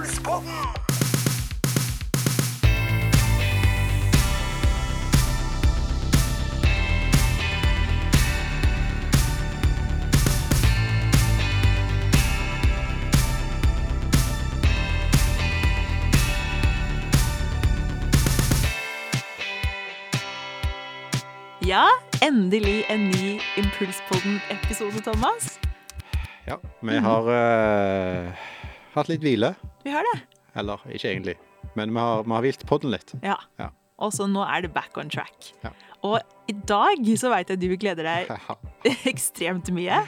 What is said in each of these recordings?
Impulspodden! Ja, endelig en ny Impulspodden-episode, Thomas. Ja, vi har eh, hatt litt hvile. Vi har det. Eller ikke egentlig, men vi har, vi har hvilt podden litt. Ja. Ja. Og så nå er det back on track. Ja. Og i dag så veit jeg du gleder deg Ja. ekstremt mye.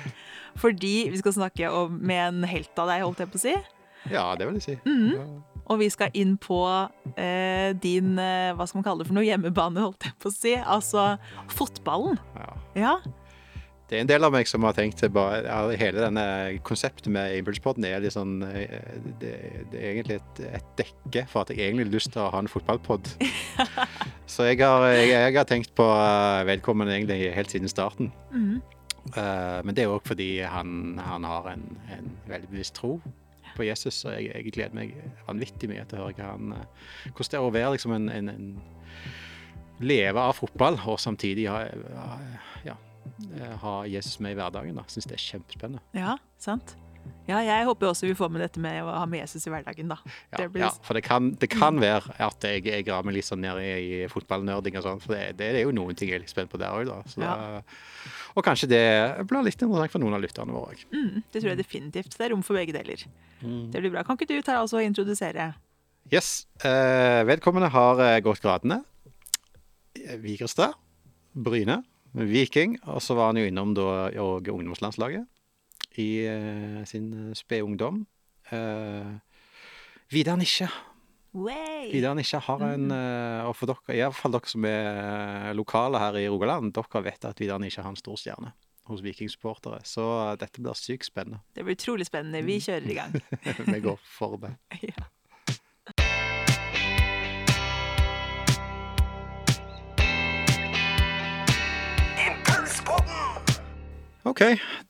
Fordi vi skal snakke om, med en helt av deg, holdt jeg på å si. ja, det vil jeg si. Mm. Og vi skal inn på eh, din eh, hva skal man kalle det for noe, hjemmebane, holdt jeg på å si. Altså fotballen. Ja. Ja. Det er en del av meg som har tenkt bare, ja, Hele denne konseptet med Impulspodden er litt sånn eh, det, det er egentlig et, et dekke for at jeg egentlig har lyst til å ha en fotballpod. Så jeg har, jeg, jeg har tenkt på Velkommen vedkommende egentlig helt siden starten. Mm. Uh, men det er òg fordi han, han har en, en veldig bevisst tro på Jesus, og jeg, jeg gleder meg vanvittig mye til å høre han, eh, hvordan det er å være liksom en, en, en leve av fotball og samtidig ha, eh, ha Jesus med i hverdagen. da. Syns det er kjempespennende. ja, sant. Ja, jeg håper også vi får med dette med å ha med Jesus i hverdagen, da. Ja, Det blir- ja, for det kan, det kan være at jeg, jeg graver meg litt sånn ned i, i fotballnerding og sånn, for det, det er jo noen ting jeg er litt spent på der òg, da. Så Ja. da. Og kanskje det blir litt interessant for noen av lytterne våre òg. Mm, det tror jeg definitivt. Det er rom for begge deler. Det blir bra. Kan ikke du ta altså introdusere? Yes. Eh, vedkommende har eh, gått gradene. Eh, Vigrestad, Bryne, Viking, og så var han jo innom da òg ungdomslandslaget i eh, sin eh, spede ungdom. Eh, Vidar Nisje. Vidar Nisje har en eh, Og for dere, iallfall dere som er eh, lokale her i Rogaland, dere vet at Vidar Nisje har en stor stjerne hos Viking-supportere. Så eh, dette blir sykt spennende. Det blir utrolig spennende. Vi kjører i gang. Vi går for det. ja. OK.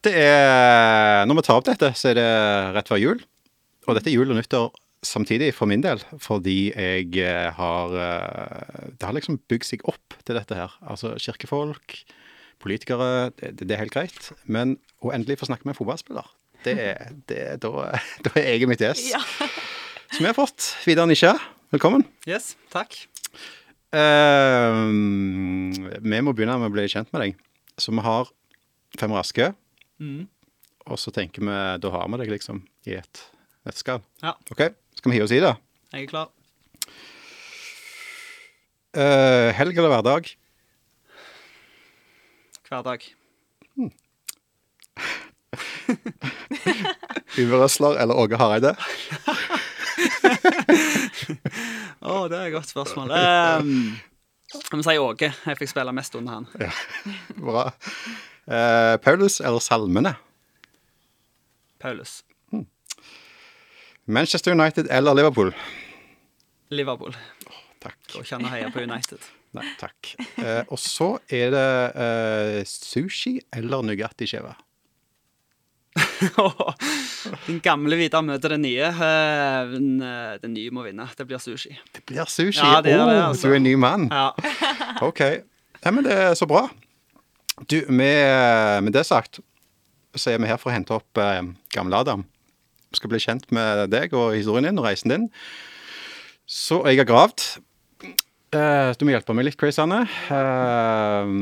Det er Når vi tar opp dette, så er det rett før jul. Og dette er jul og nyttår samtidig for min del, fordi jeg eh, har eh, Det har liksom bygd seg opp til dette her. Altså kirkefolk, politikere, det, det er helt greit. Men å endelig få snakke med en fotballspiller, det, er- det, da, da er jeg i mitt ess. ja. Som vi har fått. Vidar Nisja, velkommen. Yes, takk. Uh, vi må begynne med å bli kjent med deg. Så vi har fem raske. Mm. Og så tenker vi, da har vi deg liksom i et nøtteskall. Ja. OK, skal vi hive oss i det? Jeg er klar. Uh, helg eller hverdag? Hverdag. Hmm. Yve Røsler eller Åge Hareide? Å, det er et godt spørsmål. Um, jeg må si Åge. Jeg fikk spille mest under han. Bra. Eh, Paulus eller Salmene? Paulus. Manchester United eller Liverpool? Liverpool. Takk. Går ikke an å heie på United. Nei, takk. Eh, og så er det eh, sushi eller Nugatti-skive? Den gamle Vidar møter den nye. Den, den nye må vinne. Det blir sushi. Det blir sushi. Ja, det er det, oh, altså. Du er en ny mann. Ja. OK. Nei, men det er så bra. Du, med, med det sagt, så er vi her for å hente opp eh, gamle Adam. Vi skal bli kjent med deg og historien din og reisen din. Så jeg har gravd. Eh, du må hjelpe meg litt, Chris Anne. Eh,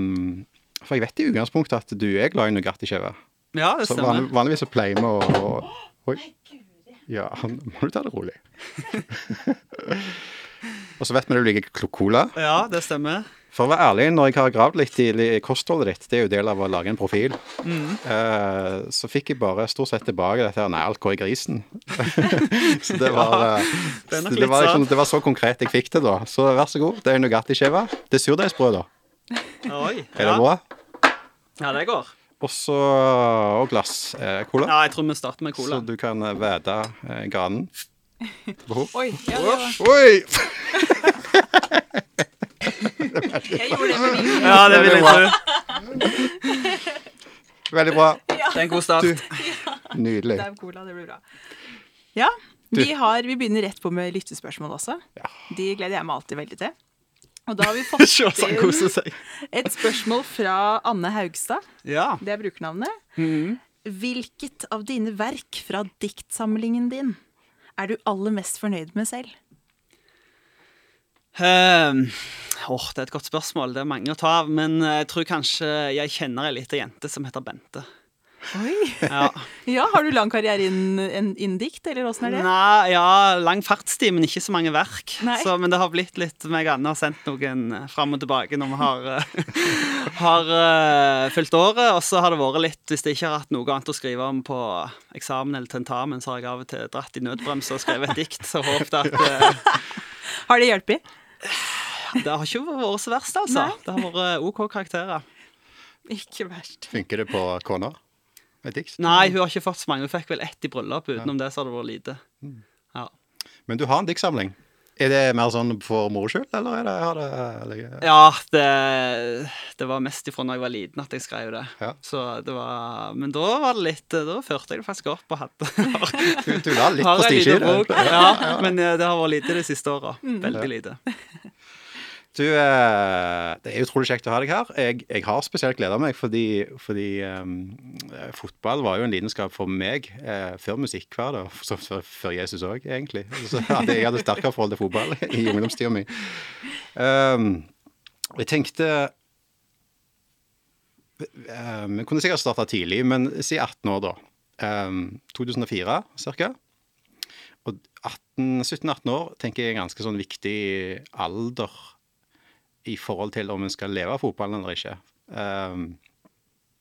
for jeg vet i utgangspunktet at du er glad i Nugatti-skive. ja, det Så stemmer. vanlig, vanligvis så pleier vi å, å Oi. Ja, må du ta det rolig. og så vet vi at du liker cola. Ja, det stemmer. For å være ærlig, når jeg har gravd litt i kostholdet ditt, det er jo del av å lage en profil, eh, så fikk jeg bare stort sett tilbake dette her Nei, alt går i grisen. så det var, eh, det det, var liksom, det var så konkret jeg fikk det, da. Så vær så god. Det er Nugatti-skive. Det er surdeigsbrød, da. Oi. Er det ja. bra? Ja, det går. Og så og glass eh, cola. Ja, jeg tror vi starter med cola. Så du kan vede væde eh, granen. Oi. Ja, Oi! jeg gjorde det med min. Ja, det vil jeg tro. Veldig bra. Det er en god start. Nydelig. Det er cola, det blir bra. Ja, Vi, har, vi begynner rett på med lyttespørsmål også. De gleder jeg meg alltid veldig til. Og da har vi fått inn et spørsmål fra Anne Haugstad. Ja. Det er brukernavnet. Mhm. Hvilket av dine verk fra diktsamlingen din er du aller mest fornøyd med selv? Ehm, åh, det er et godt spørsmål. Det er mange å ta av. Men jeg tror kanskje jeg kjenner ei lita jente som heter Bente. Oi! Ja. Ja, Har du lang karriere innen inn dikt, eller åssen er det? Nei, ja, lang fartstid, men ikke så mange verk. Så, men det har blitt litt meg og Anne har sendt noen eh, fram og tilbake når vi har, eh, har uh, fylt året. Og så har det vært litt, hvis jeg ikke har hatt noe annet å skrive om på eksamen eller tentamen, så har jeg av og til dratt i nødbremse og skrevet et dikt. Så håpet at uh, Har det hjulpet? Det har ikke vært så verst, altså. Nei. Det har vært OK karakterer. Ikke verst. Funker det på kona? Nei, hun har ikke fått så mange. Hun fikk vel ett i bryllup. Utenom det så har det vært lite. Ja. Men du har en diktsamling. Er det mer sånn for moro skyld, eller er det, er det eller, Ja, det, det var mest ifra når jeg var liten at jeg skrev det. Ja. Så det var, men da var det litt Da førte jeg det faktisk opp og hadde Du, du la litt prestisje i det. Ja, Ja, men eh, det har vært lite de siste åra. Veldig lite. Du, eh, det er utrolig kjekt å ha deg her. Jeg, jeg har spesielt gleda meg, fordi, fordi um, fotball var jo en lidenskap for meg eh, før musikk var det, og før, Jesus òg, egentlig. Så hadde, jeg hadde sterkere forhold til fotball i ungdomstida mi. Um, jeg tenkte eh, Vi kunne sikkert starta tidlig, men si 18 år, da. Um, 2004 ca. Og 17-18 år tenker jeg er en ganske sånn viktig alder i forhold til om en skal leve av fotballen eller ikke. Um,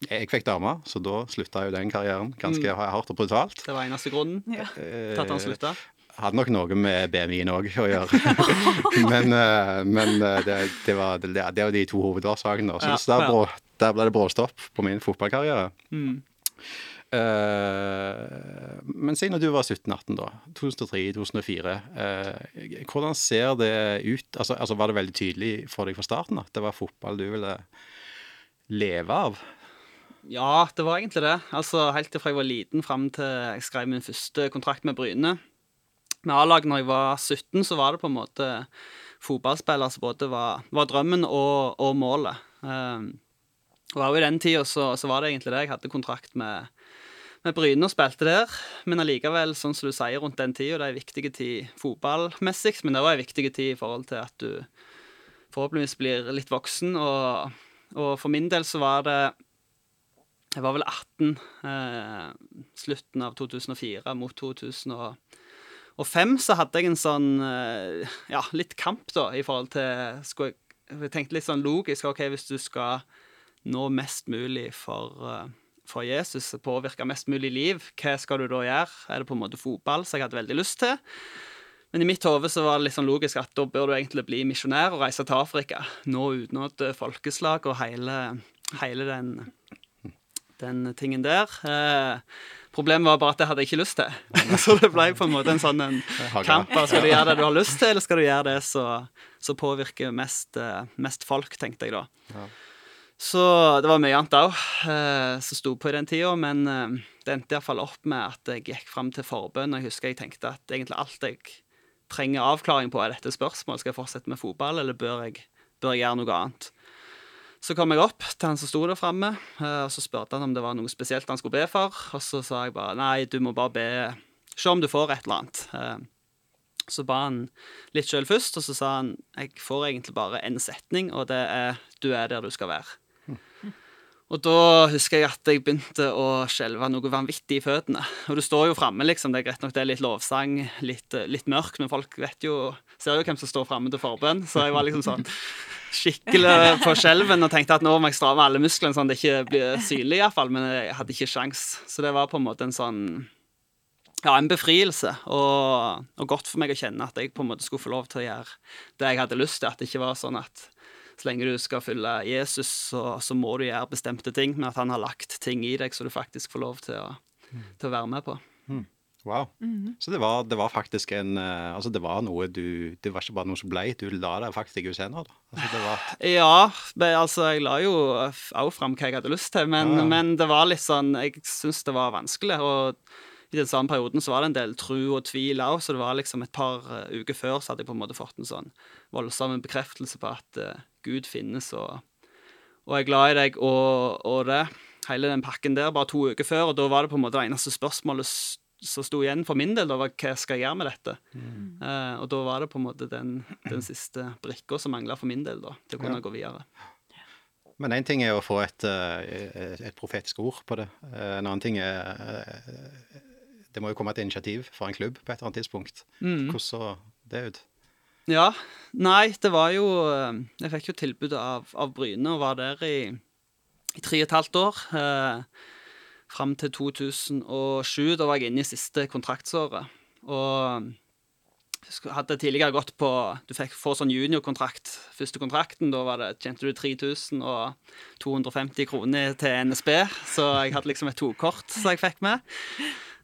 jeg fikk dame, så da slutta jo den karrieren ganske hardt og brutalt. Det var eneste grunnen Ja. til at han slutta. Hadde nok noe med BMI-en òg å gjøre. men eh, men eh, det, det, var, det, det var de to hovedårsakene. Så, Ja, så der, ja. der ble det bråstopp på min fotballkarriere. Mm. Eh, men si når du var 17-18, da. 2003-2004. eh, hvordan ser det ut? Altså, altså Var det veldig tydelig for deg fra starten at det var fotball du ville leve av? Ja, det var egentlig det. Altså Helt fra jeg var liten fram til jeg skrev min første kontrakt med Bryne. Med A-lag når jeg var 17, så var det på en måte fotballspiller som både var, var drømmen og, og målet. Um, og også i den tida så, så var det egentlig det. Jeg hadde kontrakt med, med Bryne og spilte der. Men allikevel, sånn som du sier rundt den tida, det er en viktig tid fotballmessig, men det var en viktig tid i forhold til at du forhåpentligvis blir litt voksen. Og, og for min del så var det jeg var vel 18 eh, slutten av 2004 mot 2005, så hadde jeg en sånn eh, ja, litt kamp da, i forhold til skulle jeg, jeg tenkte litt sånn logisk OK, hvis du skal nå mest mulig for, eh, for Jesus, påvirke mest mulig liv, hva skal du da gjøre? Er det på en måte fotball, som jeg hadde veldig lyst til? Men i mitt hode så var det litt sånn logisk at da bør du egentlig bli misjonær og reise til Afrika. Nå utenat folkeslag og hele, hele den den tingen der. Eh, problemet var bare at det hadde jeg ikke lyst til. Så det ble på en måte en sånn en kamp. Skal du gjøre det du har lyst til, eller skal du gjøre det som påvirker mest, eh, mest folk, tenkte jeg da. Ja. Så det var mye annet òg eh, som sto på i den tida, men eh, det endte iallfall opp med at jeg gikk fram til forbønn. og Jeg husker jeg tenkte at egentlig alt jeg trenger avklaring på, er dette spørsmålet. Skal jeg fortsette med fotball, eller bør jeg, bør jeg gjøre noe annet? Så kom jeg opp til han som sto der framme, eh, og så spurte han om det var noe spesielt han skulle be for. Og så sa jeg bare nei, du må bare be Se om du får et eller annet. Eh, Så ba han litt sjøl først, og så sa han jeg får egentlig bare én setning, og det er du er der du skal være. Og da husker jeg at jeg begynte å skjelve noe vanvittig i føttene. Og du står jo framme, liksom. Det er greit nok det er litt lovsang, litt, eh, litt mørkt, men folk vet jo Ser jo hvem som står framme til forbønn, så jeg var liksom sånn skikkelig på skjelven og tenkte at nå må jeg stramme alle musklene sånn at det ikke blir synlig, iallfall. Men jeg hadde ikke sjans. Så det var på en måte en sånn ja, en befrielse, og, og godt for meg å kjenne at jeg på en måte skulle få lov til å gjøre det jeg hadde lyst til. At det ikke var sånn at så lenge du skal følge Jesus, så, så må du gjøre bestemte ting, men at han har lagt ting i deg så du faktisk får lov til å, til å være med på. Wow. Så det var, det var faktisk en eh, Altså, det var noe du Det var ikke bare noe som ble, du la deg faktisk i Guds senere, da. Altså, det var Ja, men, altså jeg la jo òg fram hva jeg hadde lyst til, men, Ja, ja. men det var litt sånn Jeg syns det var vanskelig. Og i den samme perioden så var det en del tru og tvil òg, så det var liksom et par uh, uker før så hadde jeg på en måte fått en sånn voldsom bekreftelse på at uh, Gud finnes, og, og jeg er glad i deg, og, og, det. Hele den pakken der, bare to uker før, og da var det på en måte det eneste spørsmålet som sto igjen for min del, da var hva skal jeg gjøre med dette? Mm. Uh, og da var det på en måte den, den siste brikka som mangla for min del, da, til å kunne ja. gå videre. Men én ting er å få et, et, profetisk ord på det. En annen ting er Det må jo komme et initiativ fra en klubb på et eller annet tidspunkt. Mm. Hvordan så det ut? Ja. Nei, det var jo Jeg fikk jo tilbud av, av Bryne og var der i, i tre og et halvt år. Eh, fram til 2007. Da var jeg inne i siste kontraktsåret. Og hadde tidligere gått på Du fikk få sånn juniorkontrakt. Første kontrakten, da var det, tjente du 3000 og 250 kroner til NSB. Så jeg hadde liksom et tokort som jeg fikk med.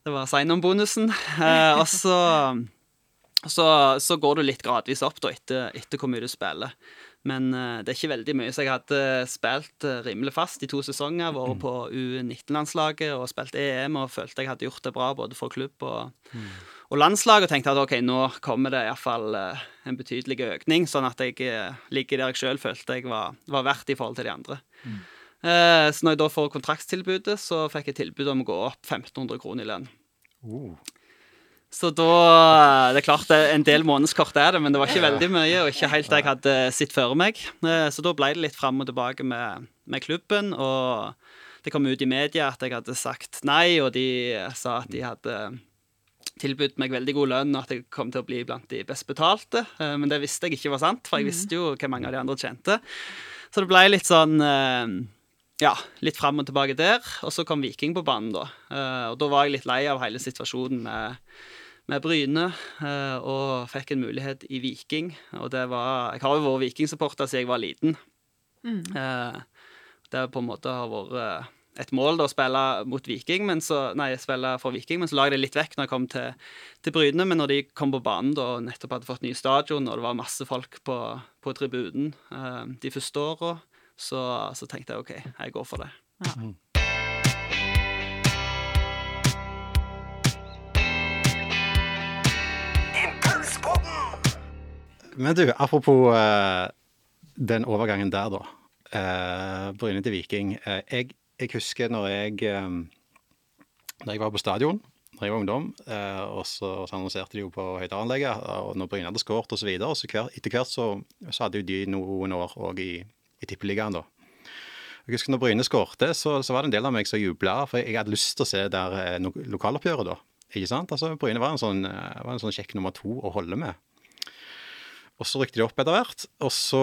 Det var sign-on-bonusen. Eh, og så, så, så, går du litt gradvis opp da etter, etter hvor mye du spiller. Men uh, det er ikke veldig mye. Så jeg hadde spilt uh, rimelig fast i to sesonger. Vært mm. på U19-landslaget og spilt EM og følte jeg hadde gjort det bra både for klubb og, mm. og landslag. Og tenkte at OK, nå kommer det iallfall eh, en betydelig økning, sånn at jeg uh, ligger der jeg sjøl følte jeg var, var, verdt i forhold til de andre. Mm. Uh, så når jeg da får kontraktstilbudet, så fikk jeg tilbud om å gå opp 1500 kroner i lønn. Uh. Så da Det er klart en del månedskort er det, men det var ikke veldig mye, og ikke helt det jeg hadde sett for meg. Eh, så da ble det litt fram og tilbake med, med, klubben, og det kom ut i media at jeg hadde sagt nei, og de sa at de hadde tilbudt meg veldig god lønn, og at jeg kom til å bli blant de best betalte. Eh, men det visste jeg ikke var sant, for jeg visste jo hva mange av de andre tjente. Så det ble litt sånn eh, ja, litt fram og tilbake der. Og så kom Viking på banen, da. Og da var jeg litt lei av hele situasjonen med med Bryne eh, og fikk en mulighet i Viking. Og det var Jeg har jo vært Viking-supporter siden jeg var liten. Mm. Eh, det på en måte har vært eh, et mål da, å spille mot Viking, men så, nei, spille for Viking, men så la jeg det litt vekk når jeg kom til, til Bryne. Men når de kom på banen da, og nettopp hadde fått ny stadion, og det var masse folk på, på tribunen de første åra, så, så, tenkte jeg OK, jeg går for det. Ja. Mm. Men du, apropos uh, den overgangen der, da. Uh, Bryne til Viking. Uh, jeg, jeg, husker når jeg, um, når jeg var på stadion da jeg var ungdom, og så, så annonserte de jo på høyttaleranlegget og når Bryne hadde skåret osv. Så og så hver, etter hvert så, så, hadde jo de noen år òg i, i Tippeligaen, da. Jeg husker når Bryne skårte, så, så, var det en del av meg som jubla, for jeg hadde lyst til å se der no, lokaloppgjøret, da. Ikke sant? Altså, Bryne var en sånn, var en sånn kjekk nummer to å holde med. Og så rykte de opp etter hvert. Og så,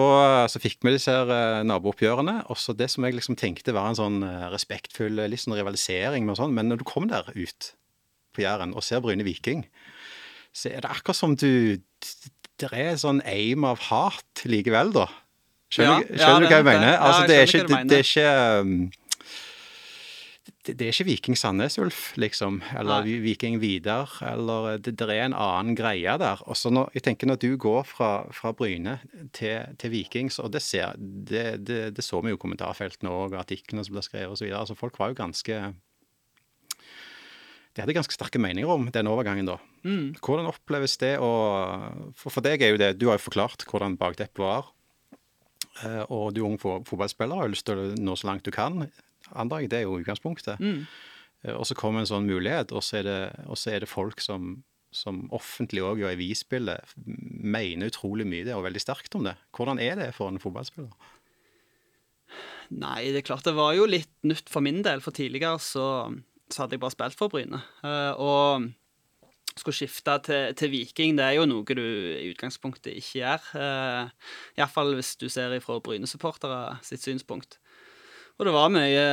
så fikk vi disse her uh, nabooppgjørene. Og så det som jeg liksom tenkte var en sånn respektfull litt sånn rivalisering, med sånn, men når du kom der ut på Jæren og ser Bryne Viking, så er det akkurat som du Det er sånn aim av hat likevel, da. Skjønner, ja, skjønner ja, du hva jeg mener? Altså, det, er ikke, det, det, er ikke det, det, er ikke Viking Sandnes Ulf, liksom. Eller Nei. Viking Vidar. Eller det, det, er en annen greie der. Og så når, jeg tenker når du går fra, fra Bryne til, til Vikings, og det, ser, det, så vi jo i kommentarfeltene og artiklene som ble skrevet osv. Altså, folk var jo ganske de hadde ganske sterke meninger om den overgangen, da. Mm. Hvordan oppleves det å for, for, deg er jo det Du har jo forklart hvordan bakteppet var. Eh, og du er ung fotballspiller og har lyst til å nå så langt du kan antar jeg. Det er jo utgangspunktet. Mm. Eh, og så kommer en sånn mulighet, og så er det, er det folk som, som offentlig òg i avisbildet, mener utrolig mye det og veldig sterkt om det. Hvordan er det for en fotballspiller? Nei, det er klart det var jo litt nytt for min del. For tidligere så, så hadde jeg bare spilt for Bryne. Uh, og skulle skifte til, til, Viking, det er jo noe du i utgangspunktet ikke gjør. Uh, Iallfall hvis du ser ifra Bryne-supportere sitt synspunkt. Og det var mye,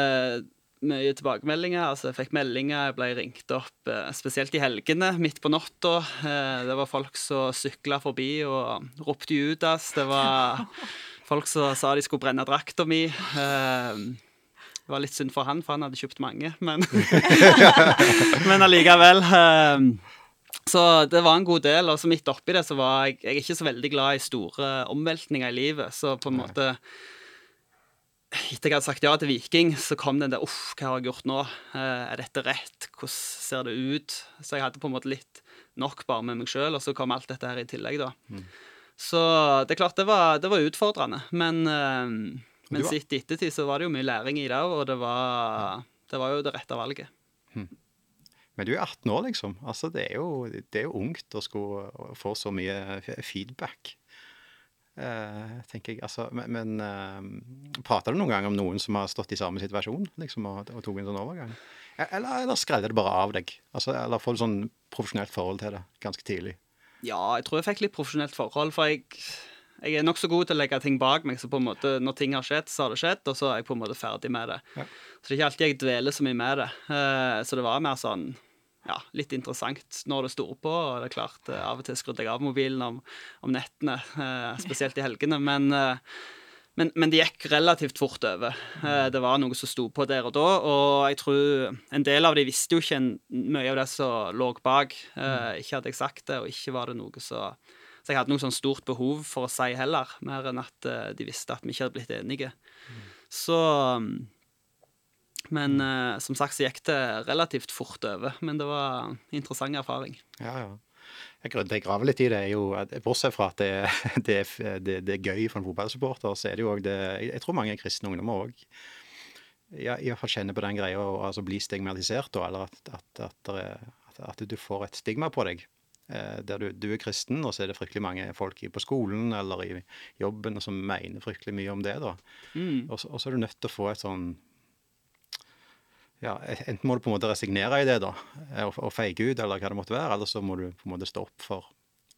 mye tilbakemeldinger. Altså, jeg fikk meldinger, jeg ble ringt opp eh, spesielt i helgene, midt på natta. Eh, det var folk som sykla forbi og ropte Judas. Det var folk som sa de skulle brenne drakta mi. Eh, det var litt synd for han, for han hadde kjøpt mange, men, men allikevel. Så det var en god del. Og så midt oppi det så var jeg Jeg er ikke så veldig glad i store omveltninger i livet, så på en måte etter jeg hadde sagt ja til Viking, så kom den der Uff, hva har jeg gjort nå? Eh, er dette rett? Hvordan ser det ut? Så jeg hadde på en måte litt nok bare med meg sjøl, og så kom alt dette her i tillegg, da. Mm. Så det er klart, det var, det var utfordrende. Men, eh, men var- sett i ettertid så var det jo mye læring i det, og det var, det var jo det rette valget. Men du er 18 år, liksom. Altså, det er jo, det er jo ungt å skulle få så mye feedback. Uh, tenker jeg. Altså, men men uh, prater du noen gang om noen som har stått i samme situasjon, liksom, og, og tok en sånn overgang? E- Eller, eller skreller det bare av deg? Altså, eller får du sånn profesjonelt forhold til det ganske tidlig? Ja, jeg tror jeg fikk litt profesjonelt forhold, for jeg, jeg er nokså god til å legge ting bak meg. Så på en måte, når ting har skjedd, så har det skjedd, og så er jeg på en måte ferdig med det. Ja. Så det er ikke alltid jeg dveler så mye med det. Uh, så det var mer sånn ja, litt interessant når det sto på. Og det er klart, eh, av og til skrudde jeg av mobilen om, om nettene, eh, spesielt i helgene. Men, eh, men, men det gikk relativt fort over. Det var noe som sto på der og da, og jeg tror en del av de visste jo ikke en, mye av det som lå bak. Ikke hadde jeg sagt det, og ikke var det noe så Så jeg hadde noe sånn stort behov for å si heller, mer enn at de visste at vi ikke hadde blitt enige. Så Men uh, som sagt så gikk det relativt fort over. Men det var en interessant erfaring. Ja, ja. Det jeg graver litt i det, er jo Bortsett fra at det, det, det, det er gøy for en fotballsupporter, så er det jo òg det Jeg tror mange kristne ungdommer òg ja, i hvert fall kjenner på den greia å altså, bli stigmatisert, da, eller at, at, at, at du får et stigma på deg. Eh, der du, du er kristen, og så er det fryktelig mange folk på skolen eller i jobben som mener fryktelig mye om det. da. Mm. Og, så- og så er du nødt til å få et sånn ja, Enten må du på en måte resignere i det da, og, og feige ut, eller hva det måtte være, eller så må du på en måte stå opp for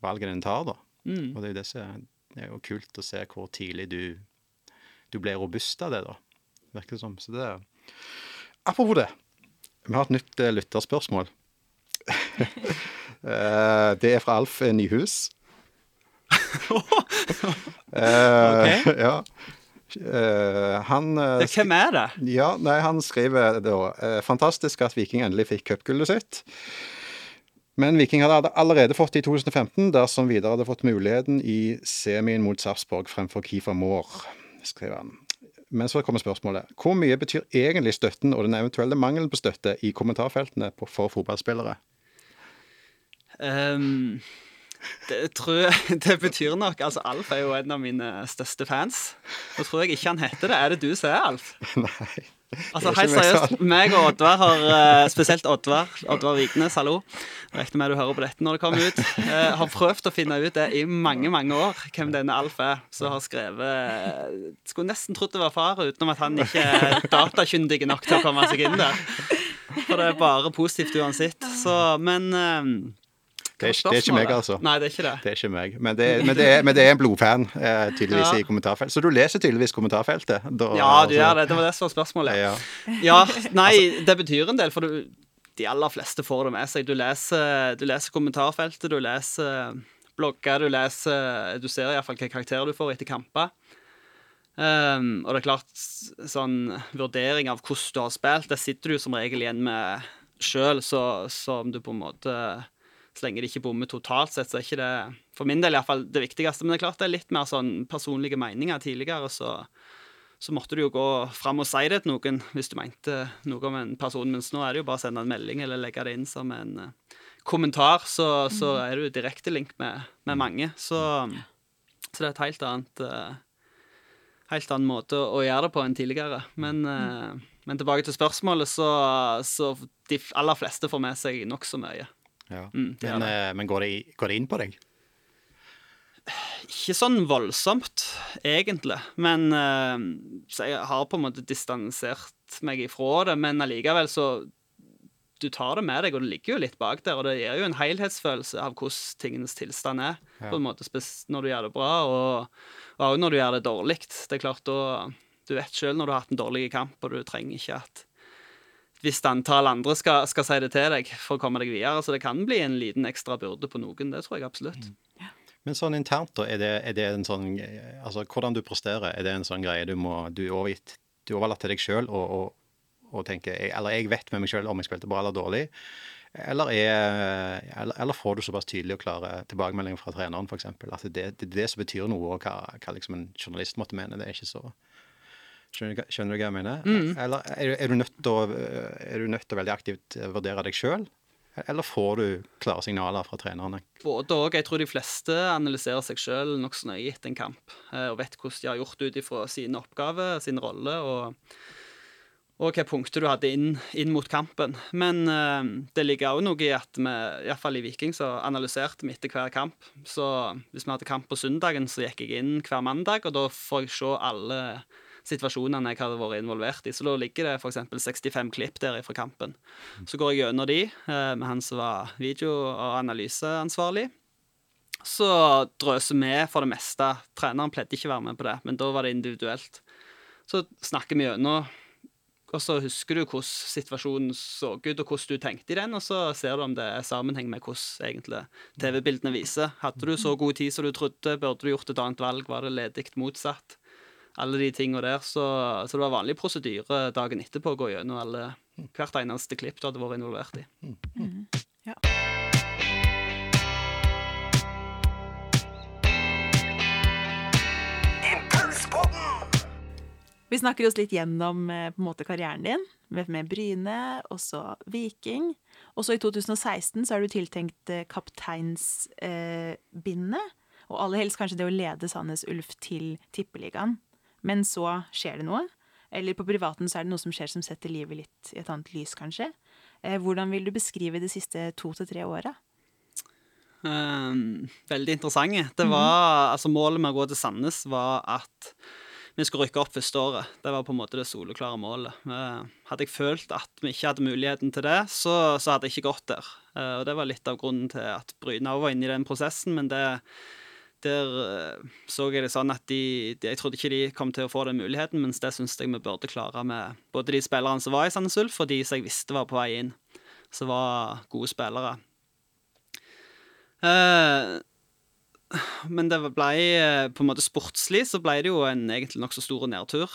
valget den tar. da. Mm. Og det er jo det som er, det er jo kult å se hvor tidlig du, du ble robust av det, da. Virker det som. Så det er Apropos det. Vi har et nytt eh, lytterspørsmål. Eh, det er fra Alf Nyhus. okay. ja. Eh, han eh, Det, hvem er det? ja, nei, han skriver da eh, Fantastisk at Viking endelig fikk cupgullet sitt. Men Viking hadde allerede fått det i 2015, dersom Vidar hadde fått muligheten i semien mot Sarpsborg fremfor Kiefer Moore, skriver han. Men så kommer spørsmålet. Hvor mye betyr egentlig støtten og den eventuelle mangelen på støtte i kommentarfeltene for fotballspillere? Ehm, det tror jeg Det betyr nok Altså, Alf er jo en av mine største fans. Nå tror jeg ikke han heter det. Er det du som er Alf? Nei. Altså, helt seriøst, meg og Oddvar har eh, Spesielt Oddvar, Oddvar Vignes, hallo. Regner med du hører på dette når det kommer ut. eh, har prøvd å finne ut det i mange, mange år, hvem denne Alf er. Som har skrevet Skulle nesten trodd det var far, utenom at han ikke er datakyndig nok til å komme seg inn der. For det er bare positivt uansett. Så, men eh, Det er, det er ikke meg, altså. Nei, det er ikke det. Det er ikke meg. Men det men det er, men det er en blodfan, eh, tydeligvis, Ja. i kommentarfeltet. Så du leser tydeligvis kommentarfeltet? Da, Ja, du altså- gjør det. Det var det som var spørsmålet. Ja. Ja, nei, det betyr en del, for du, de aller fleste får det med seg. Du leser, du leser kommentarfeltet, du leser blogger, du leser Du ser iallfall hvilke karakterer du får etter kamper. Um, og det er klart, sånn vurdering av hvordan du har spilt, det sitter du som regel igjen med sjøl, så, så om du på en måte Så lenge det ikke bommer totalt sett, så er ikke det for min del i hvert fall det viktigste. Men det er klart det er litt mer sånn personlige meninger tidligere, så så måtte du jo gå fram og si det til noen hvis du mente noe om en person. Mens nå er det jo bare å sende en melding eller legge det inn som en eh, kommentar, så, så er du direkte link med, med mange. Så, så det er et helt annet eh, Helt annen måte å, gjøre det på enn tidligere. Men, eh, men tilbake til spørsmålet, så, så de aller fleste får med seg nokså mye. Ja. Mm, det Men, eh, men går, det, går det inn på deg? Ikke sånn voldsomt, egentlig. Men eh, Så jeg har på en måte distansert meg ifra det. Men allikevel så Du tar det med deg, og det ligger jo litt bak der. Og det gir jo en helhetsfølelse av hvordan tingenes tilstand er. Ja. På en måte Når du gjør det bra, og òg når du gjør det dårlig. Det er klart da Du vet sjøl når du har hatt en dårlig kamp, og du trenger ikke at visst antall andre skal, skal si det til deg for å komme deg videre. Så det kan bli en liten ekstra byrde på noen. Det tror jeg absolutt. Men sånn internt, da, er det, er det en sånn Altså, hvordan du presterer, er det en sånn greie du må Du er overgitt Du er overlatt til deg sjøl og, og, og tenker Eller jeg vet med meg sjøl om jeg spilte bra eller dårlig. Eller, er, eller, eller får du såpass tydelige og klare tilbakemeldinger fra treneren, f.eks. At det, det er det som betyr noe, og hva, hva liksom en journalist måtte mene. Det er ikke så Skjønner, du hva- skjønner du hva jeg mener? Mm. Eller er, du- er, du nødt til å, er du nødt til å veldig aktivt eh, vurdere deg sjøl? Eller får du klare signaler fra trenerne? Både og. Jeg tror de fleste analyserer seg sjøl nokså nøye etter en kamp, eh, og vet hvordan de har gjort ut ifra sine oppgaver, sin rolle, og, og hvilke punkter du hadde inn, inn mot kampen. Men uh, det ligger òg noe i at vi, iallfall i Viking, så analyserte vi etter hver kamp. Så hvis vi hadde kamp på søndagen, så gikk jeg inn hver mandag, og da får jeg se alle situasjonene jeg hadde vært involvert i. Så da ligger det f.eks. 65 klipp der fra kampen. Så går jeg gjennom de eh, med han som var video- og analyseansvarlig. Så drøser vi for det meste. Treneren pleide ikke å være med på det, men da var det individuelt. Så snakker vi gjennom, og så husker du hvordan situasjonen så ut, og hvordan du tenkte i den, og så ser du om det er sammenheng med hvordan TV-bildene viser. Hadde du så god tid som du trodde, burde du gjort et annet valg, var det ledig motsatt? Alle de tingene der, så, så det var vanlig prosedyre dagen etterpå å gå gjennom alle, hvert eneste klipp du hadde vært involvert i. Ja. Vi snakker oss litt gjennom eh, på en måte karrieren din, med, med Bryne, og så Viking. Og så i 2016 så er du tiltenkt eh, kapteinsbindet, eh, og aller helst kanskje det å lede Sandnes Ulf til Tippeligaen. Men så skjer det noe. Eller på privaten så er det noe som skjer som setter livet litt i et annet lys, kanskje. Eh, hvordan vil du beskrive de siste to til tre åra? Um, veldig interessante. Det var, altså Målet med å gå til Sandnes var at vi skulle rykke opp første året. Det var på en måte det soleklare målet. Eh, hadde jeg følt at vi ikke hadde muligheten til det, så, så hadde jeg ikke gått der. Eh, og Det var litt av grunnen til at Brynau var inne i den prosessen, men det, der eh, så jeg det sånn at de, de Jeg trodde ikke de kom til å få den muligheten, mens det syns jeg vi burde klare med både de spillerne som var i Sandnes Ulf, og de som jeg visste var på vei inn, som var gode spillere. Eh, men det ble eh, på en måte sportslig, så ble det jo en egentlig nokså stor nedtur.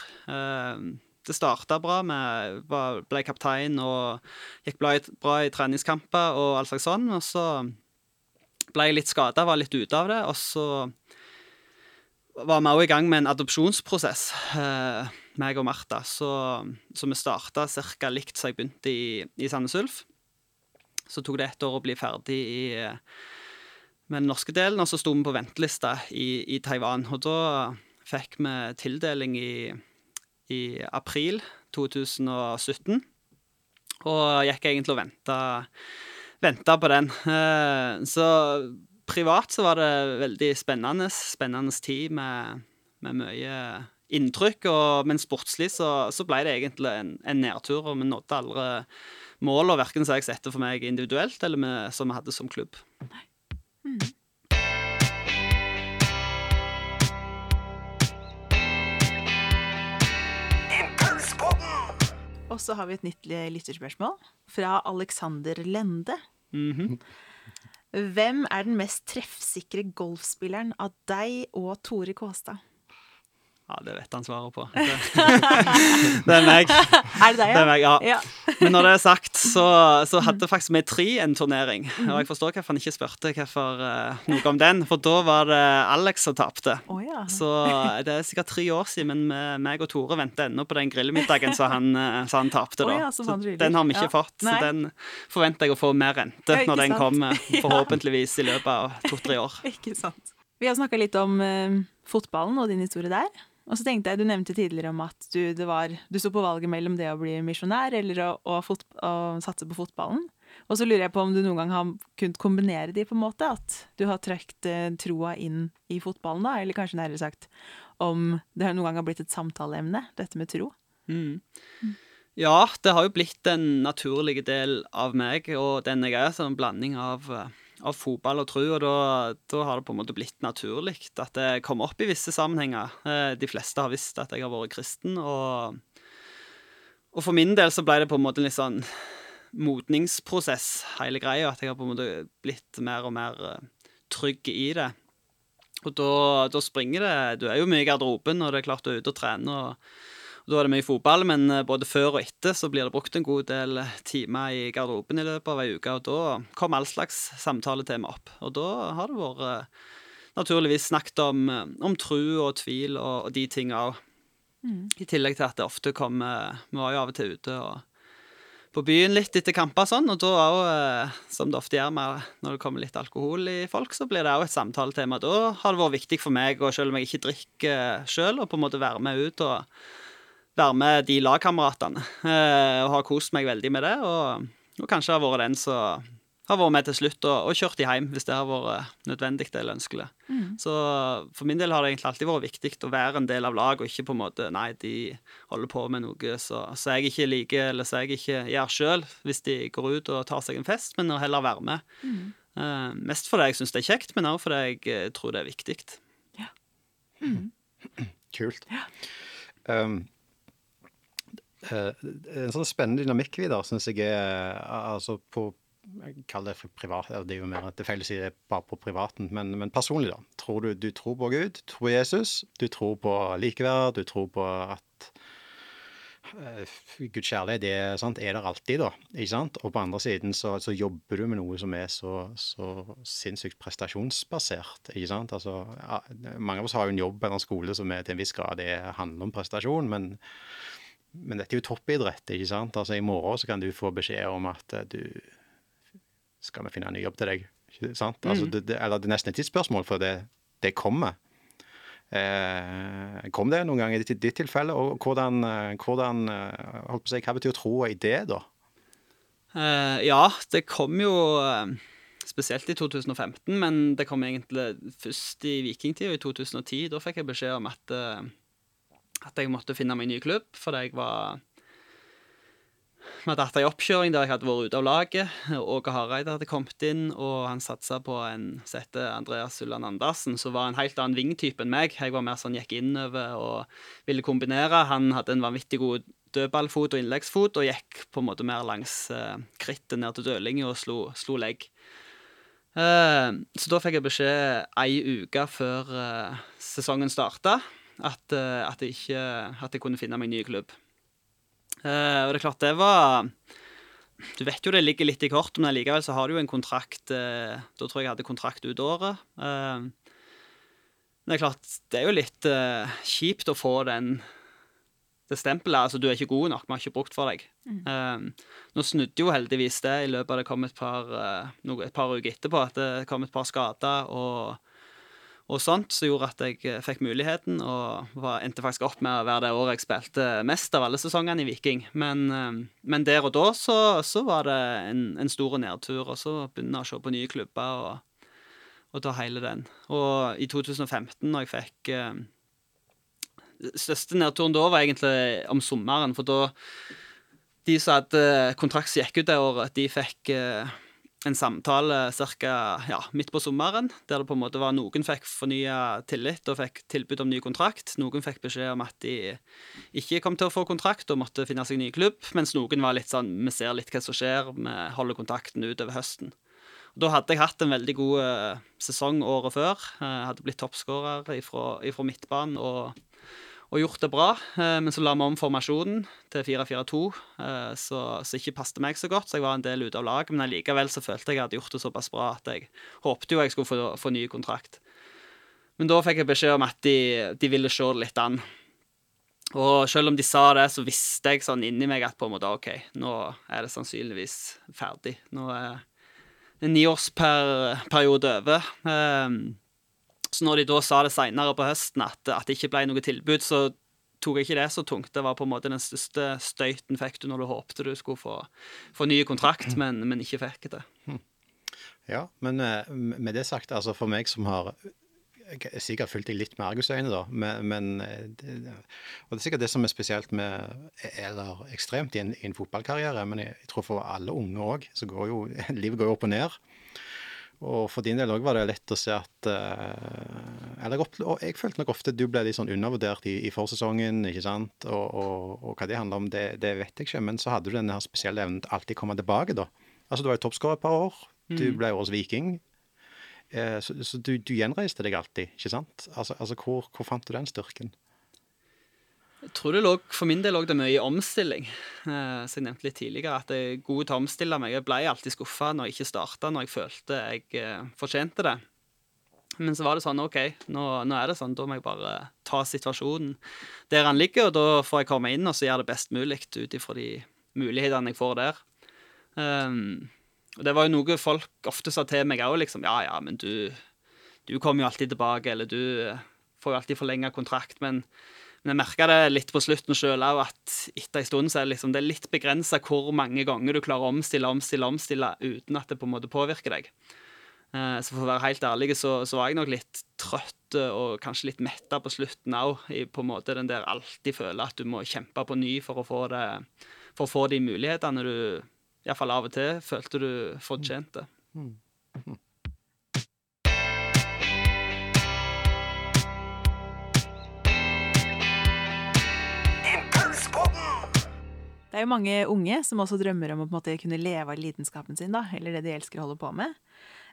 Det starta bra, Vi ble kaptein og gikk bra i, bra i treningskamper og alt slags sånn. Og så ble litt skada, var litt ute av det. Og så var vi òg i gang med en adopsjonsprosess, eh, meg og Martha. Så, så vi starta ca. likt som jeg begynte i, i Sandnes Ulf. Så tok det ett år å bli ferdig i med den norske delen, og så sto vi på ventelista i, i Taiwan. Og da fikk vi tildeling i, i april 2017. Og gikk egentlig og venta, venta på den. Eh, så privat så var det veldig spennende. Spennende tid med, med mye inntrykk. Og, men sportslig så, så ble det egentlig en, en nedtur, og vi nådde aldri målene, verken som jeg satte for meg individuelt, eller med, som vi hadde som klubb. Og så har vi et nytt lytterspørsmål fra Alexander Lende. Mhm. Hvem er den mest treffsikre golfspilleren av deg og Tore Kåstad? Ja, det vet han svaret på. Det, det er meg. Er det deg, Det er meg, ja. ja. Men når det er sagt, så, så hadde faktisk vi tre en turnering. Og jeg forstår hvorfor han ikke spurte hvorfor, uh, noe om den, for da var det Alex som tapte. Oh, ja. Så det er sikkert tre år siden, men meg og Tore venter ennå på den grillmiddagen som han, eh, så han tapte, da. Oh, ja, så den har vi ikke Ja. fått, så den forventer jeg å få mer rente Ja, når den sant? kommer, forhåpentligvis i løpet av to-tre år. Ikke sant. Vi har snakka litt om uh, fotballen og din historie der. Og så tenkte jeg, Du nevnte tidligere om at du, det var, du sto på valget mellom det å bli misjonær eller å, å, fot, å satse på fotballen. Og så lurer jeg på om du noen gang har kunnet kombinere de, på en måte? At du har trukket eh, troa inn i fotballen, da? Eller kanskje nærmere sagt om det har noen gang har blitt et samtaleemne, dette med tro? Mm. Ja, det har jo blitt en naturlig del av meg og den jeg er, som en blanding av, eh, av fotball og tro, og da, da har det på en måte blitt naturlig at det kommer opp i visse sammenhenger. Eh, De fleste har visst at jeg har vært kristen, og, og for min del så ble det på en måte en litt sånn modningsprosess, hele greia, at jeg har på en måte blitt mer og mer eh, trygg i det. Og da, da springer det Du er jo mye i garderoben, og det er klart du er ute og trener. og Da er det mye fotball, men eh, både før og etter så blir det brukt en god del timer i garderoben i løpet av ei uke, og da kom all slags samtaletema opp. Og da har det vært eh, naturligvis snakket om, eh, om tru og tvil og, og de tinga òg. I tillegg til at det ofte kommer Vi var jo av og til ute og på byen litt etter kamper og sånn, og da òg, eh, som det ofte gjør med når det kommer litt alkohol i folk, så blir det òg et samtaletema. Da har det vært viktig for meg, og selv om jeg ikke drikker sjøl, å på en måte være med ut og være med de lagkameratene. Eh, og har kost meg veldig med det, og, og kanskje har vært den som har vært med til slutt og, og kjørt de hjem hvis det har vært nødvendig eller ønskelig. Så for min del har det egentlig alltid vært viktig å være en del av lag, og ikke på en måte Nei, de holder på med noe så, så jeg ikke liker, eller så jeg ikke gjør sjøl, hvis de går ut og tar seg en fest, men å heller være med. Eh, mest fordi jeg syns det er kjekt, men òg fordi jeg eh, tror det er viktig. ja Kult. Um, eh, en sånn spennende dynamikk videre, syns jeg er altså på kaller det for privat, det er jo mer at det feil å si det bare på privaten, men, men personlig, da. Tror du, du tror på Gud, tror på Jesus, du tror på likeverd, du tror på at uh, Guds kjærlighet er, sant, er der alltid, da. ikke sant? Og på andre siden så, så jobber du med noe som er så, så sinnssykt prestasjonsbasert. ikke sant? Altså, ja, mange av oss har jo en jobb eller en skole som er til en viss grad det handler om prestasjon, men, men dette er jo toppidrett. ikke sant? Altså I morgen så kan du få beskjed om at eh, du skal vi finne en ny jobb til deg. Ikke sant? Altså, det, det, eller det er nesten et tidsspørsmål, for det, det kommer. Eh, kom det noen gang i ditt, ditt tilfelle? Og hvordan, eh, hvordan eh, holdt på å si, Hva betyr troa i det, da? Eh, ja, det kom jo spesielt i 2015, men det kom egentlig først i vikingtida, i 2010. Da fikk jeg beskjed om at, eh, at jeg måtte finne meg en ny klubb, fordi jeg var vi hadde hatt ei oppkjøring der jeg hadde vært ute av laget. Åge Hareide hadde kommet inn, og han satsa på en sette Andreas Ulland Andersen, som var en helt annen vingtype enn meg. Jeg var mer sånn gikk innover og ville kombinere. Han hadde en vanvittig god dødballfot og innleggsfot, og gikk på en måte mer langs uh, krittet ned til dødlinga og slo, slo legg. Uh, så da fikk jeg beskjed ei uke før uh, sesongen starta at, eh, at, jeg ikke, at jeg kunne finne meg en ny klubb. Eh, og det er klart, det var Du vet jo det ligger litt i kort, men likevel så har du jo en kontrakt eh, Da tror jeg jeg hadde kontrakt ut året. Men det er klart, det er jo litt kjipt å få den det stempelet. Altså, du er ikke god nok, vi har ikke brukt for deg. Eh, nå snudde jo heldigvis det i løpet av det kom et par, uh, noe, et par uker etterpå, at det kom et par skader og og sånt, som gjorde at jeg eh, fikk muligheten, og var, endte faktisk opp med å være det året jeg spilte mest av alle sesongene i Viking. Men, eh, men der og da så, så var det en, en stor nedtur, og så begynne å se på nye klubber og, og ta hele den. Og i 2015, når jeg fikk eh, Største nedturen da var egentlig om sommeren, for da De som hadde kontrakt som gikk ut det året, de fikk eh, en samtale ca. Ja, midt på sommeren, der det på en måte var noen fikk fornya tillit og fikk tilbud om ny kontrakt. Noen fikk beskjed om at de ikke kom til å få kontrakt og måtte finne seg ny klubb, mens noen var litt sånn Vi ser litt hva som skjer, vi holder kontakten utover høsten. Da hadde jeg hatt en veldig god eh, sesong året før. Jeg hadde blitt toppskårer fra midtbanen og og gjort det bra. Eh, men så la vi om formasjonen til 4-4-2, eh, så, så ikke passet meg så godt. Så jeg var en del ute av laget, men likevel så følte jeg at jeg hadde gjort det såpass bra at jeg håpte jo jeg skulle få, få ny kontrakt. Men da fikk jeg beskjed om at de, de ville se det litt an. Og selv om de sa det, så visste jeg sånn inni meg at på en måte OK, nå er det sannsynligvis ferdig. Nå er en niårsperiode over. Um, så når de da sa det seinere på høsten at, at, det ikke ble noe tilbud, så tok jeg ikke det så tungt. Det var på en måte den største støyten fikk du når du håpte du skulle få, få ny kontrakt, men, men, ikke fikk det. Ja, men eh, med det sagt, altså for meg som har sikkert fulgt deg litt med argusøyne, da, men, men eh, Og det er sikkert det som er spesielt med Eller ekstremt i en, i en fotballkarriere, men jeg, jeg, tror for alle unge òg, så går jo livet går opp og ned. Og for din del òg var det lett å se at uh, Eller jeg følte nok ofte du ble litt sånn undervurdert i, i forsesongen, ikke sant. Og, og, og, hva det handler om, det, det, vet jeg ikke. Men så hadde du denne her spesielle evnen til alltid komme tilbake, da. Altså du var jo toppskårer et par år. Du mm. ble årets viking. Uh, så, så du, du, gjenreiste deg alltid, ikke sant. Altså, altså hvor, hvor fant du den styrken? Tror det lå, For min del lå det mye i omstilling. Eh, som jeg nevnte litt tidligere, At jeg er god til å omstille meg. Jeg ble alltid skuffa når jeg ikke starta, når jeg følte jeg eh, fortjente det. Men så var det sånn OK, nå, nå er det sånn, da må jeg bare ta situasjonen der han ligger, og da får jeg komme inn og så gjøre det best mulig ut ifra de mulighetene jeg får der. Um, og det var jo noe folk ofte sa til meg òg, liksom. Ja, ja, men du, du kommer jo alltid tilbake, eller du får jo alltid forlenga kontrakt. Men, men jeg merka det litt på slutten sjøl òg, at etter en stund så er det, liksom, det er litt begrensa hvor mange ganger du klarer å omstille, omstille, omstille uten at det på en måte påvirker deg. Eh, så for å være helt ærlig, så, så, var jeg nok litt trøtt og kanskje litt metta på slutten òg. På en måte den der alltid føler at du må kjempe på ny for å få, det, for å få de mulighetene du iallfall av og til følte du fortjente. Mm. Mm. Det er jo mange unge som også drømmer om å måte, kunne leve av lidenskapen sin, da, eller det de elsker å holde på med.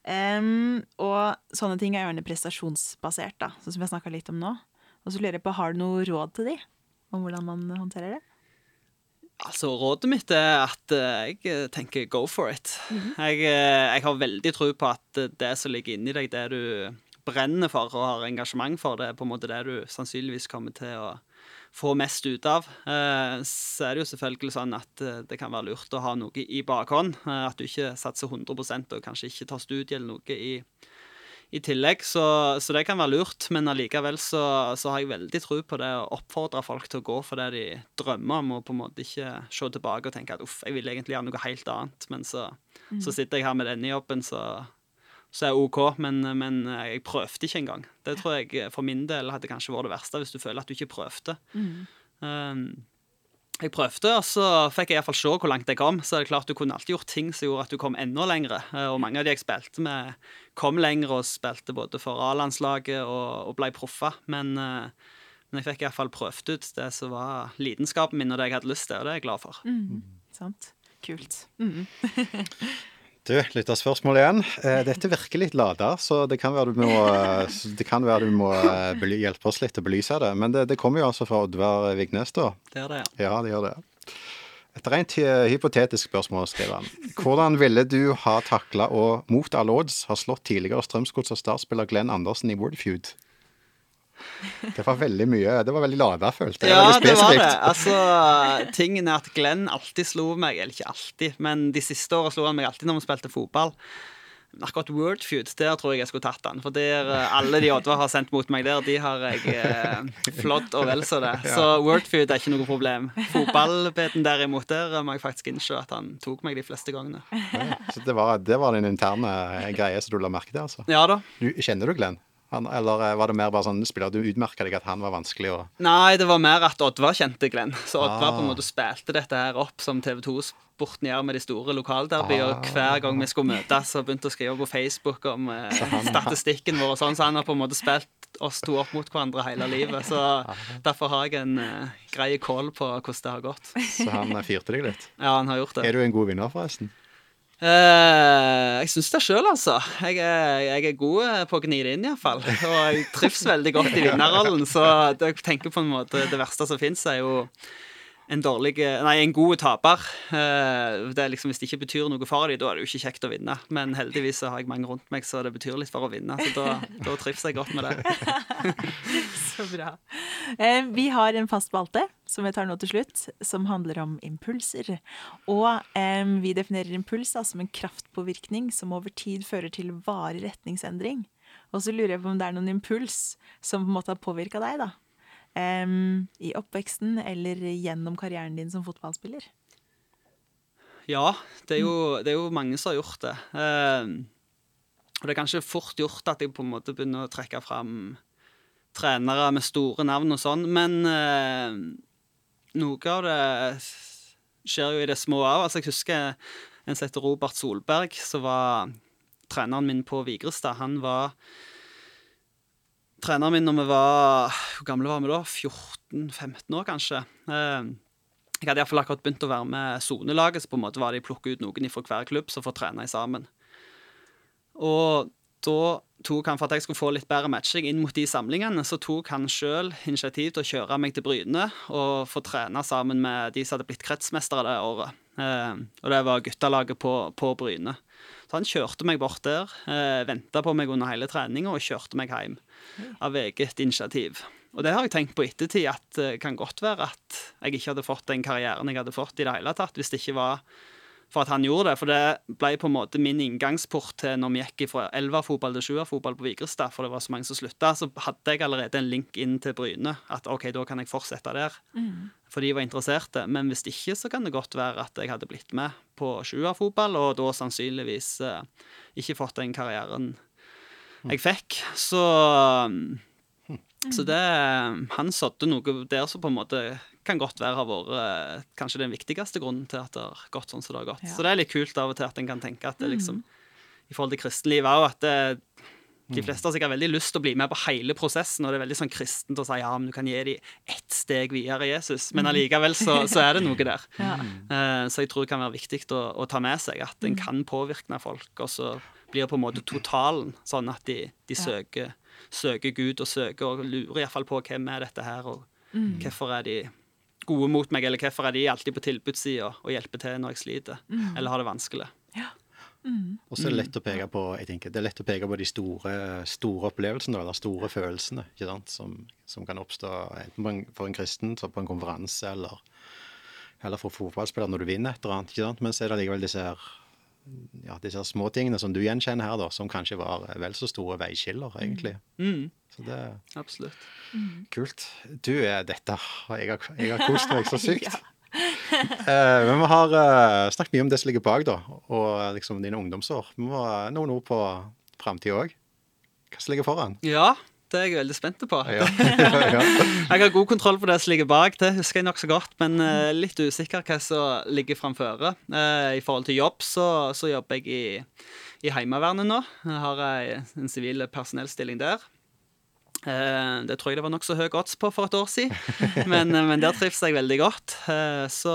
Um, og sånne ting er gjerne prestasjonsbasert, da, sånn som jeg snakka litt om nå. Og så lurer jeg på, Har du noe råd til de om hvordan man håndterer det? Altså, Rådet mitt er at uh, jeg tenker go for it. Mm -hmm. jeg, uh, jeg, har veldig tro på at det som ligger inni deg, det du brenner for og har engasjement for, det er på en måte det du sannsynligvis kommer til å få mest ut av. Eh, så er det jo selvfølgelig sånn at eh, det kan være lurt å ha noe i bakhånd. Eh, at du ikke satser 100% og kanskje ikke tar studie eller noe i, i tillegg. Så, så, det kan være lurt, men allikevel så, så, har jeg veldig tro på det å oppfordre folk til å gå for det de drømmer om, og på en måte ikke se tilbake og tenke at uff, jeg vil egentlig gjøre noe helt annet, men så, mm. så sitter jeg her med denne jobben, så så er OK, men, men, jeg prøvde ikke engang. Det tror jeg for min del hadde kanskje vært det verste, hvis du føler at du ikke prøvde. Mm. Um, jeg prøvde, og så fikk jeg iallfall se hvor langt jeg kom. Så er det klart du kunne alltid gjort ting som gjorde at du kom enda lengre. Eh, og mange av de jeg spilte med, kom lenger og spilte både for A-landslaget og, og ble proffer. Men, men jeg fikk iallfall prøvd ut det som var lidenskapen min, og det jeg hadde lyst til, og det er jeg glad for. Mm. Sant. Kult. Mm. Du, lytterspørsmål igjen. Eh, dette virker litt lada, så det kan være du må, det kan være du må eh, hjelpe oss litt å belyse det. Men det, det kommer jo altså fra Oddvar Vignes, da. Det gjør det, ja. Ja, det gjør det. Et rent hypotetisk spørsmål, skriver han. Hvordan ville du ha takla å mot alle odds ha slått tidligere Strømsgods og Start-spiller Glenn Andersen i Wordfeud? Det var veldig mye. Det var veldig lada, følte jeg. Ja, det var det. Altså, tingen er at Glenn alltid slo meg, eller ikke alltid, men de siste åra slo han meg alltid når vi spilte fotball. Akkurat Wordfeud, der tror jeg jeg skulle tatt han. For der eh, alle de Oddvar har sendt mot meg der, de har jeg eh, flådd og vel så det. Så Wordfeud er ikke noe problem. Fotballbeten derimot, der må jeg faktisk innse at han tok meg de fleste gangene. Så det var, det var din interne greie som du la merke til, altså? Ja da. Du, kjenner du Glenn? Han, eller eh, var det mer bare sånn spiller du utmerka deg at han var vanskelig å Nei, det var mer at Oddvar kjente Glenn. Så Oddvar ah. på en måte spilte dette her opp som TV2-sporten gjør med de store lokalderby. Ah. Og hver gang vi skulle møtes, så begynte å skrive på Facebook om eh, statistikken vår og sånn. Så han har på en måte spilt oss to opp mot hverandre hele livet. Så derfor har jeg en uh, grei kål på hvordan det har gått. Så han fyrte deg litt? Ja, han har gjort det. Er du en god vinner, forresten? Uh, jeg syns det sjøl, altså. Jeg er, jeg er, god eh, på å gni det inn, iallfall. Og jeg trives veldig godt i vinnerrollen, så jeg tenker på en måte det verste som fins, er jo en dårlig Nei, en god taper. Eh, det er liksom, Hvis det ikke betyr noe for dem, da er det jo ikke kjekt å vinne. Men heldigvis så har jeg mange rundt meg, så det betyr litt for å vinne. Så da, da trives jeg godt med det. så bra. Eh, vi har en fast spalte som vi tar nå til slutt, som handler om impulser. Og eh, vi definerer impuls som en kraftpåvirkning som over tid fører til varig retningsendring. Og så lurer jeg på om det er noen impuls som på en måte har påvirka deg, da um, i oppveksten eller gjennom karrieren din som fotballspiller? Ja, det er jo, det er jo mange som har gjort det. Uh, og det er kanskje fort gjort at jeg på en måte begynner å trekke fram trenere med store navn og sånn, men uh, noe av det skjer jo i det små òg. Altså, jeg husker en som heter Robert Solberg, som var treneren min på Vigrestad. Han var treneren min når vi var Hvor gamle var vi da? 14-15 år, kanskje. Eh, jeg hadde iallfall akkurat begynt å være med sonelaget, så på en måte var de plukket ut noen fra hver klubb som får trene sammen. Og da tok han, for at jeg skulle få litt bedre matching inn mot de samlingene, så tok han sjøl initiativ til å kjøre meg til Bryne og få trene sammen med de som hadde blitt kretsmestere det året. Eh, og det var guttelaget på, på Bryne. Så han kjørte meg bort der, eh, venta på meg under hele treninga og kjørte meg hjem av eget initiativ. Og det har jeg tenkt på ettertid, at det kan godt være at jeg ikke hadde fått den karrieren jeg hadde fått i det hele tatt, hvis det ikke var for at han gjorde det. For det ble på en måte min inngangsport til når vi gikk fra elverfotball til sjuerfotball på Vigrestad, for det var så mange som slutta. Så hadde jeg allerede en link inn til Bryne. At OK, da kan jeg fortsette der. For de var interesserte. Men hvis ikke, så kan det godt være at jeg hadde blitt med på sjuerfotball, og da sannsynligvis eh, ikke fått den karrieren jeg fikk. Så så det Han sådde noe der som på en måte kan godt være har vært eh, kanskje den viktigste grunnen til at det har gått sånn som det har gått. Ja. Så det er litt kult av og til at en kan tenke at det liksom I forhold til kristenlivet òg, at det, de fleste har sikkert veldig lyst til å bli med på hele prosessen, og det er veldig sånn kristent å si ja, men du kan gi dem ett steg videre i Jesus, men allikevel så, så er det noe der. Ja. Eh, Så jeg tror det kan være viktig å, å ta med seg at en kan påvirke folk, og så blir på en måte totalen sånn at de, de søker, søker Gud og søker og lurer iallfall på hvem er dette her, og hvorfor er de gode mot meg, eller hvorfor er de alltid på tilbudssida og hjelper til når jeg sliter eller har det vanskelig. Og så er det lett å peke på jeg tenker, det er lett å peke på de store, store opplevelsene, eller store følelsene, ikke sant? Som, som kan oppstå enten på en, for en kristen, så på en konferanse, eller, eller for fotballspiller når du vinner et eller annet. ikke sant? Men så er det likevel disse her ja, disse her småtingene som du gjenkjenner her, da, som kanskje var vel så store veiskiller, egentlig. Mm, Så det er absolutt. kult. Du er dette Jeg har, jeg har kost meg så sykt. Eh, men vi har eh, snakket mye om det som ligger bak, da, og liksom dine ungdomsår. Vi må ha noen ord på framtida òg. Hva som ligger foran? Ja, det er jeg veldig spent på. Ja. ja. Jeg har god kontroll på det som ligger bak, det husker jeg nokså godt, men eh, litt usikker hva som ligger framføre. Eh, I forhold til jobb så, så jobber jeg i, i Heimevernet nå. Jeg har en sivil personellstilling der. Eh, det tror jeg det var nokså høy odds på for et år siden, men, eh, men der trives jeg veldig godt. Eh, så,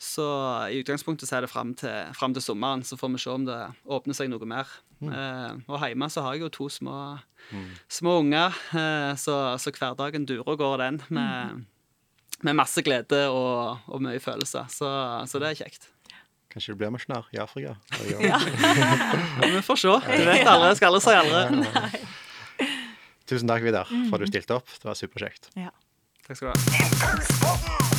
så i utgangspunktet så er det fram til, fram til sommeren, så får vi se om det åpner seg noe mer. Mm. og hjemme så har jeg jo to små små unger, så, så hverdagen durer og går den med, med masse glede og, og mye følelser. Så, så det er kjekt. Kanskje du blir misjonær i Afrika? Ja. Vi får se. Du vet aldri. Skal aldri si aldri. Tusen takk, Vidar, for at du stilte opp. Det var superkjekt. Ja. Takk skal du ha.